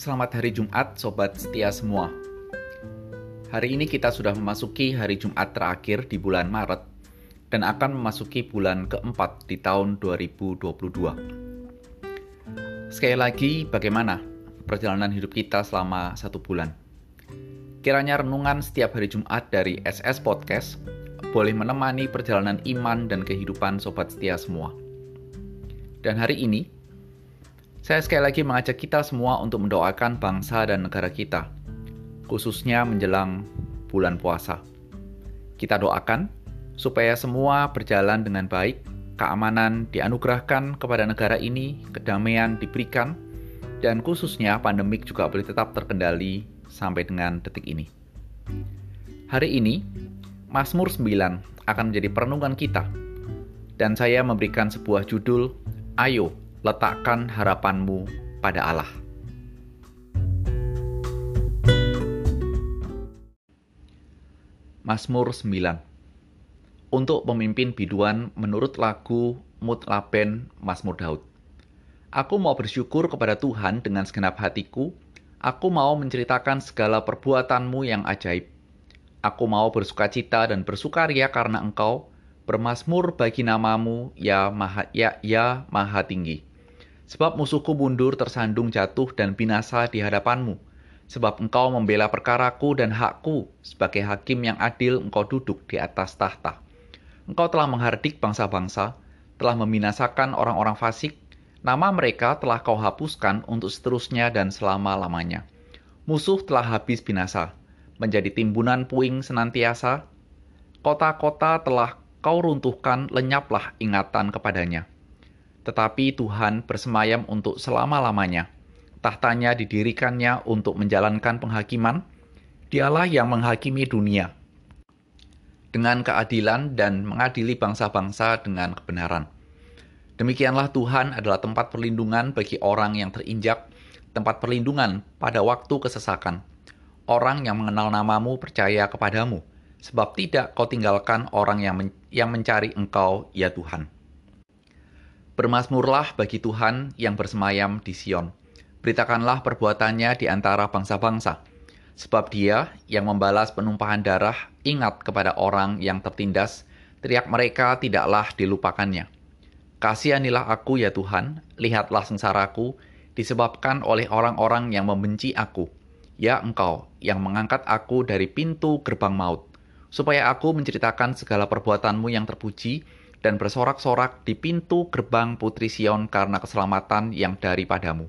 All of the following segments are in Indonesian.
Selamat hari Jumat, sobat setia semua. Hari ini kita sudah memasuki hari Jumat terakhir di bulan Maret dan akan memasuki bulan keempat di tahun 2022. Sekali lagi, bagaimana perjalanan hidup kita selama satu bulan? Kiranya renungan setiap hari Jumat dari SS Podcast boleh menemani perjalanan iman dan kehidupan sobat setia semua. Dan hari ini, saya sekali lagi mengajak kita semua untuk mendoakan bangsa dan negara kita, khususnya menjelang bulan puasa. Kita doakan supaya semua berjalan dengan baik, keamanan dianugerahkan kepada negara ini, kedamaian diberikan, dan khususnya pandemik juga boleh tetap terkendali sampai dengan detik ini. Hari ini, Mazmur 9 akan menjadi perenungan kita, dan saya memberikan sebuah judul, Ayo, letakkan harapanmu pada Allah. Mazmur 9 Untuk pemimpin biduan menurut lagu Mutlaben Mazmur Daud. Aku mau bersyukur kepada Tuhan dengan segenap hatiku. Aku mau menceritakan segala perbuatanmu yang ajaib. Aku mau bersukacita dan bersukaria karena engkau, bermasmur bagi namamu, ya maha, ya, ya maha tinggi. Sebab musuhku mundur tersandung jatuh dan binasa di hadapanmu. Sebab engkau membela perkaraku dan hakku, sebagai hakim yang adil engkau duduk di atas tahta. Engkau telah menghardik bangsa-bangsa, telah membinasakan orang-orang fasik, nama mereka telah kau hapuskan untuk seterusnya dan selama-lamanya. Musuh telah habis binasa, menjadi timbunan puing senantiasa. Kota-kota telah kau runtuhkan, lenyaplah ingatan kepadanya tetapi Tuhan bersemayam untuk selama-lamanya. Tahtanya didirikannya untuk menjalankan penghakiman. Dialah yang menghakimi dunia dengan keadilan dan mengadili bangsa-bangsa dengan kebenaran. Demikianlah Tuhan adalah tempat perlindungan bagi orang yang terinjak, tempat perlindungan pada waktu kesesakan. Orang yang mengenal namamu percaya kepadamu, sebab tidak kau tinggalkan orang yang, men yang mencari engkau, ya Tuhan. Bermasmurlah bagi Tuhan yang bersemayam di Sion. Beritakanlah perbuatannya di antara bangsa-bangsa. Sebab dia yang membalas penumpahan darah ingat kepada orang yang tertindas, teriak mereka tidaklah dilupakannya. Kasihanilah aku ya Tuhan, lihatlah sengsaraku, disebabkan oleh orang-orang yang membenci aku. Ya engkau, yang mengangkat aku dari pintu gerbang maut, supaya aku menceritakan segala perbuatanmu yang terpuji, dan bersorak-sorak di pintu gerbang Putri Sion karena keselamatan yang daripadamu.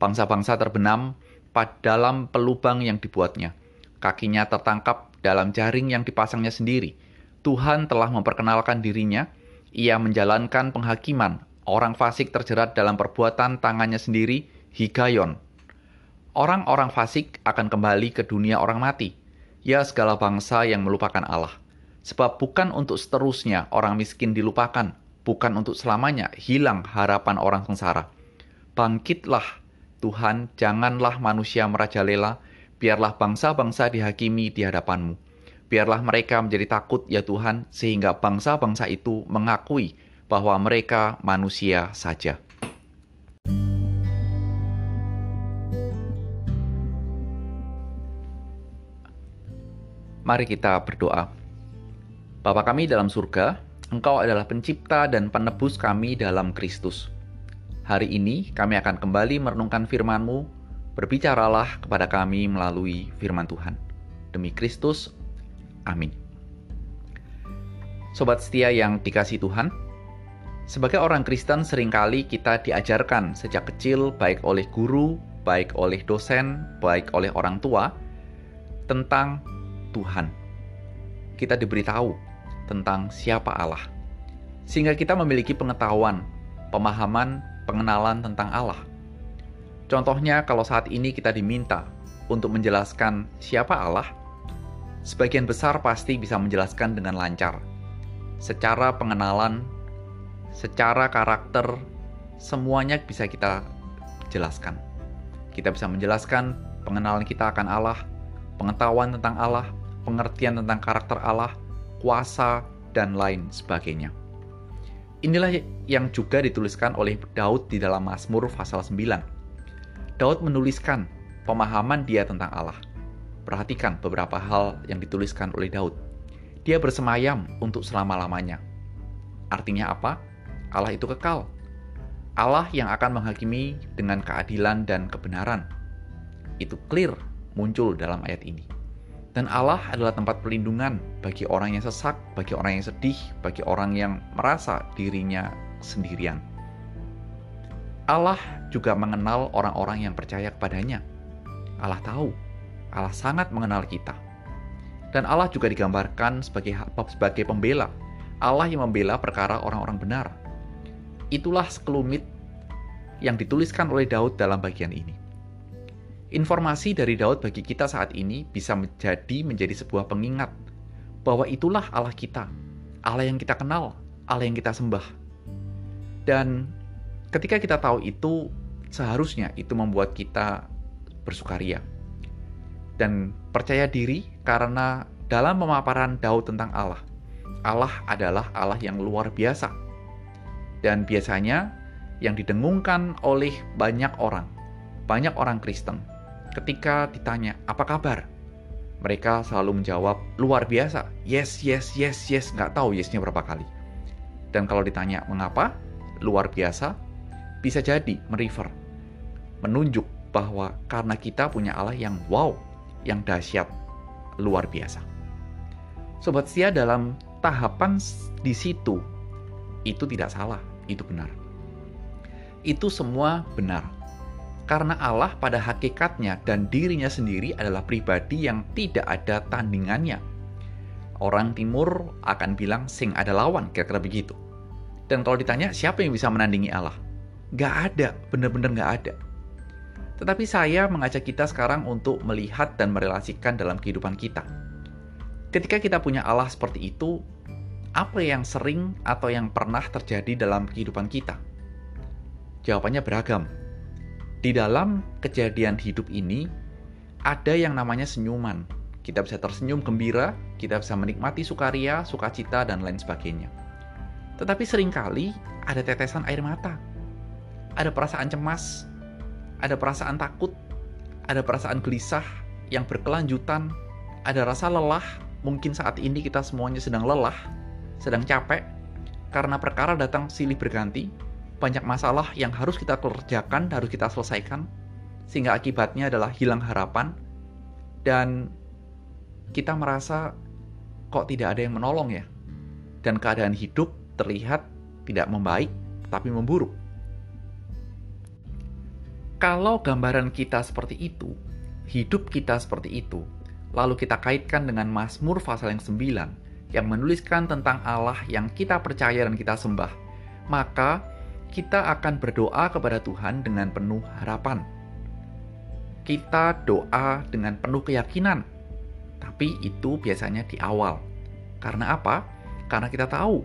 Bangsa-bangsa terbenam pada dalam pelubang yang dibuatnya. Kakinya tertangkap dalam jaring yang dipasangnya sendiri. Tuhan telah memperkenalkan dirinya. Ia menjalankan penghakiman. Orang fasik terjerat dalam perbuatan tangannya sendiri, Higayon. Orang-orang fasik akan kembali ke dunia orang mati. Ya segala bangsa yang melupakan Allah. Sebab bukan untuk seterusnya orang miskin dilupakan, bukan untuk selamanya hilang harapan orang sengsara. Bangkitlah Tuhan, janganlah manusia merajalela, biarlah bangsa-bangsa dihakimi di hadapanmu. Biarlah mereka menjadi takut ya Tuhan, sehingga bangsa-bangsa itu mengakui bahwa mereka manusia saja. Mari kita berdoa. Bapa kami dalam surga, Engkau adalah pencipta dan penebus kami dalam Kristus. Hari ini kami akan kembali merenungkan firman-Mu, berbicaralah kepada kami melalui firman Tuhan. Demi Kristus, amin. Sobat setia yang dikasih Tuhan, sebagai orang Kristen sering kali kita diajarkan sejak kecil baik oleh guru, baik oleh dosen, baik oleh orang tua, tentang Tuhan. Kita diberitahu tentang siapa Allah. Sehingga kita memiliki pengetahuan, pemahaman, pengenalan tentang Allah. Contohnya kalau saat ini kita diminta untuk menjelaskan siapa Allah, sebagian besar pasti bisa menjelaskan dengan lancar. Secara pengenalan, secara karakter, semuanya bisa kita jelaskan. Kita bisa menjelaskan pengenalan kita akan Allah, pengetahuan tentang Allah, pengertian tentang karakter Allah, kuasa, dan lain sebagainya. Inilah yang juga dituliskan oleh Daud di dalam Mazmur pasal 9. Daud menuliskan pemahaman dia tentang Allah. Perhatikan beberapa hal yang dituliskan oleh Daud. Dia bersemayam untuk selama-lamanya. Artinya apa? Allah itu kekal. Allah yang akan menghakimi dengan keadilan dan kebenaran. Itu clear muncul dalam ayat ini. Dan Allah adalah tempat perlindungan bagi orang yang sesak, bagi orang yang sedih, bagi orang yang merasa dirinya sendirian. Allah juga mengenal orang-orang yang percaya kepadanya. Allah tahu, Allah sangat mengenal kita. Dan Allah juga digambarkan sebagai sebagai pembela. Allah yang membela perkara orang-orang benar. Itulah sekelumit yang dituliskan oleh Daud dalam bagian ini. Informasi dari Daud bagi kita saat ini bisa menjadi menjadi sebuah pengingat bahwa itulah Allah kita, Allah yang kita kenal, Allah yang kita sembah. Dan ketika kita tahu itu, seharusnya itu membuat kita bersukaria dan percaya diri karena dalam pemaparan Daud tentang Allah, Allah adalah Allah yang luar biasa. Dan biasanya yang didengungkan oleh banyak orang, banyak orang Kristen, ketika ditanya, apa kabar? Mereka selalu menjawab, luar biasa, yes, yes, yes, yes, nggak tahu yesnya berapa kali. Dan kalau ditanya, mengapa? Luar biasa, bisa jadi merefer, menunjuk bahwa karena kita punya Allah yang wow, yang dahsyat, luar biasa. Sobat setia dalam tahapan di situ, itu tidak salah, itu benar. Itu semua benar. Karena Allah pada hakikatnya dan dirinya sendiri adalah pribadi yang tidak ada tandingannya. Orang timur akan bilang sing ada lawan, kira-kira begitu. Dan kalau ditanya siapa yang bisa menandingi Allah? Gak ada, benar-benar gak ada. Tetapi saya mengajak kita sekarang untuk melihat dan merelasikan dalam kehidupan kita. Ketika kita punya Allah seperti itu, apa yang sering atau yang pernah terjadi dalam kehidupan kita? Jawabannya beragam. Di dalam kejadian hidup ini, ada yang namanya senyuman. Kita bisa tersenyum gembira, kita bisa menikmati sukaria, sukacita, dan lain sebagainya. Tetapi sering kali ada tetesan air mata ada perasaan cemas, ada perasaan takut, ada perasaan gelisah yang berkelanjutan, ada rasa lelah. Mungkin saat ini kita semuanya sedang lelah, sedang capek, karena perkara datang silih berganti, banyak masalah yang harus kita kerjakan, harus kita selesaikan, sehingga akibatnya adalah hilang harapan, dan kita merasa kok tidak ada yang menolong ya, dan keadaan hidup terlihat tidak membaik, tapi memburuk. Kalau gambaran kita seperti itu, hidup kita seperti itu, lalu kita kaitkan dengan Mazmur pasal yang 9 yang menuliskan tentang Allah yang kita percaya dan kita sembah, maka kita akan berdoa kepada Tuhan dengan penuh harapan. Kita doa dengan penuh keyakinan, tapi itu biasanya di awal. Karena apa? Karena kita tahu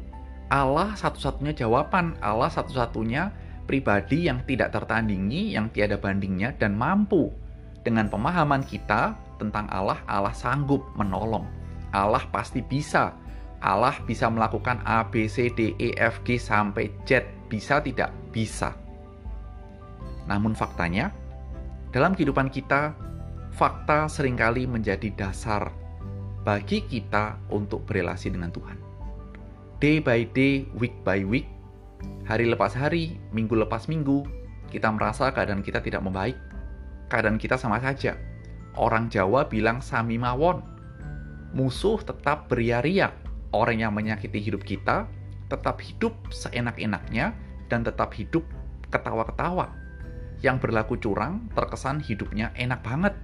Allah satu-satunya jawaban, Allah satu-satunya pribadi yang tidak tertandingi, yang tiada bandingnya, dan mampu dengan pemahaman kita tentang Allah, Allah sanggup menolong. Allah pasti bisa. Allah bisa melakukan A, B, C, D, E, F, G sampai Z. Bisa tidak? Bisa. Namun faktanya, dalam kehidupan kita, fakta sering kali menjadi dasar bagi kita untuk berelasi dengan Tuhan. Day by day, week by week, Hari lepas hari, minggu lepas minggu, kita merasa keadaan kita tidak membaik. Keadaan kita sama saja. Orang Jawa bilang sami mawon. Musuh tetap beria-ria. Orang yang menyakiti hidup kita tetap hidup seenak-enaknya dan tetap hidup ketawa-ketawa. Yang berlaku curang terkesan hidupnya enak banget.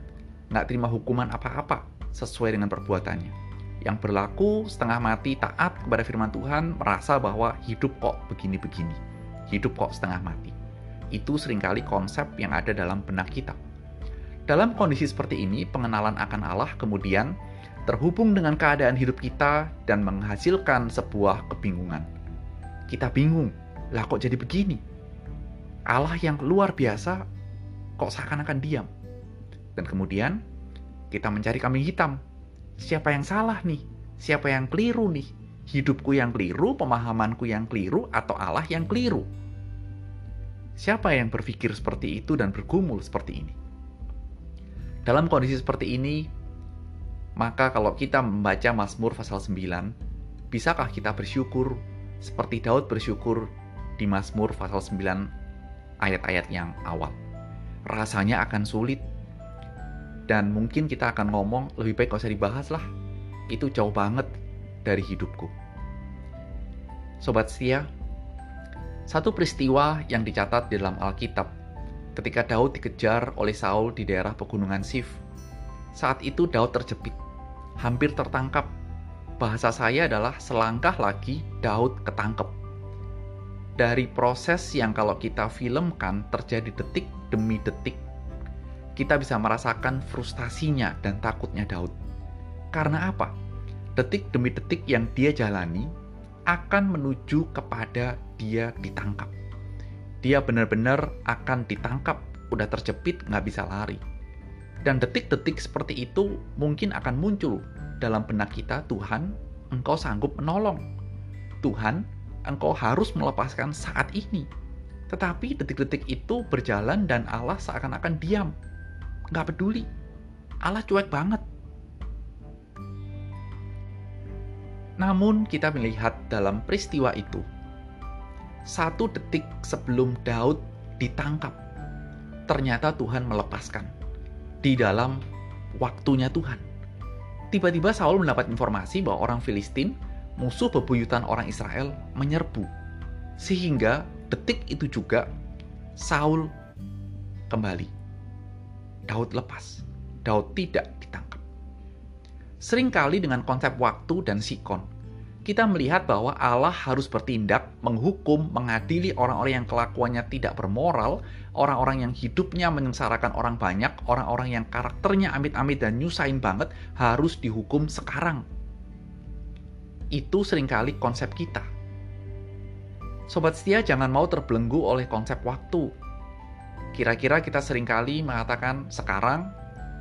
Nggak terima hukuman apa-apa sesuai dengan perbuatannya yang berlaku setengah mati taat kepada firman Tuhan merasa bahwa hidup kok begini-begini, hidup kok setengah mati. Itu sering kali konsep yang ada dalam benak kita. Dalam kondisi seperti ini, pengenalan akan Allah kemudian terhubung dengan keadaan hidup kita dan menghasilkan sebuah kebingungan. Kita bingung, lah kok jadi begini? Allah yang luar biasa kok seakan-akan diam. Dan kemudian kita mencari kambing hitam siapa yang salah nih? Siapa yang keliru nih? Hidupku yang keliru, pemahamanku yang keliru, atau Allah yang keliru? Siapa yang berpikir seperti itu dan bergumul seperti ini? Dalam kondisi seperti ini, maka kalau kita membaca Mazmur pasal 9, bisakah kita bersyukur seperti Daud bersyukur di Mazmur pasal 9 ayat-ayat yang awal? Rasanya akan sulit, dan mungkin kita akan ngomong lebih baik gak usah dibahas lah. Itu jauh banget dari hidupku. Sobat setia, satu peristiwa yang dicatat di dalam Alkitab ketika Daud dikejar oleh Saul di daerah pegunungan Sif. Saat itu Daud terjepit, hampir tertangkap. Bahasa saya adalah selangkah lagi Daud ketangkep. Dari proses yang kalau kita filmkan terjadi detik demi detik, kita bisa merasakan frustasinya dan takutnya Daud. Karena apa? Detik demi detik yang dia jalani akan menuju kepada dia ditangkap dia benar-benar akan ditangkap, udah terjepit, nggak bisa lari. Dan detik-detik seperti itu mungkin akan muncul dalam benak kita, Tuhan, engkau sanggup menolong. Tuhan, engkau harus melepaskan saat ini. Tetapi detik-detik itu berjalan dan Allah seakan-akan diam. Nggak peduli. Allah cuek banget. Namun kita melihat dalam peristiwa itu, satu detik sebelum Daud ditangkap, ternyata Tuhan melepaskan di dalam waktunya Tuhan. Tiba-tiba Saul mendapat informasi bahwa orang Filistin, musuh bebuyutan orang Israel, menyerbu. Sehingga detik itu juga Saul kembali. Daud lepas. Daud tidak ditangkap. Seringkali dengan konsep waktu dan sikon, kita melihat bahwa Allah harus bertindak, menghukum, mengadili orang-orang yang kelakuannya tidak bermoral, orang-orang yang hidupnya menyengsarakan orang banyak, orang-orang yang karakternya amit-amit dan nyusahin banget, harus dihukum sekarang. Itu sering kali konsep kita. Sobat setia jangan mau terbelenggu oleh konsep waktu. Kira-kira kita sering kali mengatakan sekarang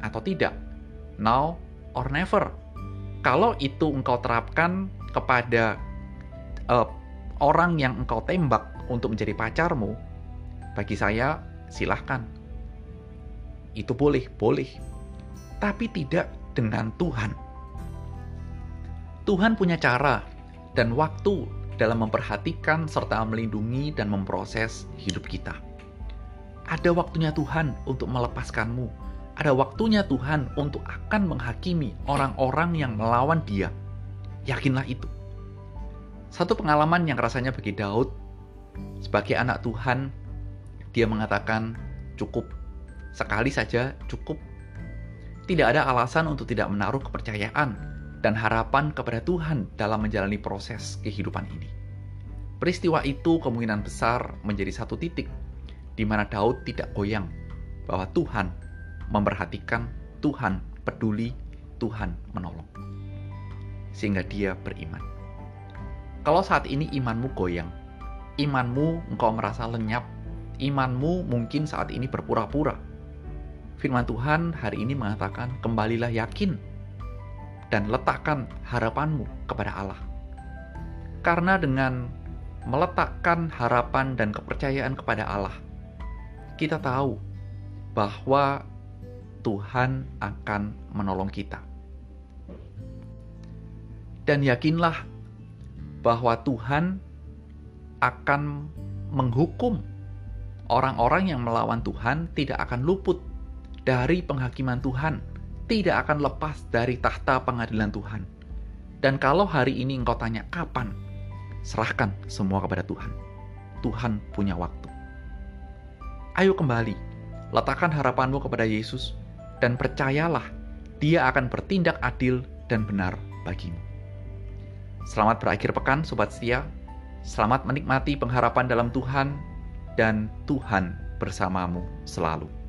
atau tidak, now or never. Kalau itu engkau terapkan kepada uh, orang yang engkau tembak untuk menjadi pacarmu, bagi saya silahkan. Itu boleh, boleh. Tapi tidak dengan Tuhan. Tuhan punya cara dan waktu dalam memperhatikan serta melindungi dan memproses hidup kita. Ada waktunya Tuhan untuk melepaskanmu. Ada waktunya Tuhan untuk akan menghakimi orang-orang yang melawan Dia Yakinlah itu. Satu pengalaman yang rasanya bagi Daud, sebagai anak Tuhan, dia mengatakan cukup. Sekali saja cukup. Tidak ada alasan untuk tidak menaruh kepercayaan dan harapan kepada Tuhan dalam menjalani proses kehidupan ini. Peristiwa itu kemungkinan besar menjadi satu titik di mana Daud tidak goyang bahwa Tuhan memperhatikan, Tuhan peduli, Tuhan menolong sehingga dia beriman. Kalau saat ini imanmu goyang, imanmu engkau merasa lenyap, imanmu mungkin saat ini berpura-pura. Firman Tuhan hari ini mengatakan, "Kembalilah yakin dan letakkan harapanmu kepada Allah." Karena dengan meletakkan harapan dan kepercayaan kepada Allah, kita tahu bahwa Tuhan akan menolong kita dan yakinlah bahwa Tuhan akan menghukum orang-orang yang melawan Tuhan tidak akan luput dari penghakiman Tuhan, tidak akan lepas dari tahta pengadilan Tuhan. Dan kalau hari ini engkau tanya kapan, serahkan semua kepada Tuhan. Tuhan punya waktu. Ayo kembali, letakkan harapanmu kepada Yesus dan percayalah dia akan bertindak adil dan benar bagimu. Selamat berakhir pekan, sobat setia. Selamat menikmati pengharapan dalam Tuhan, dan Tuhan bersamamu selalu.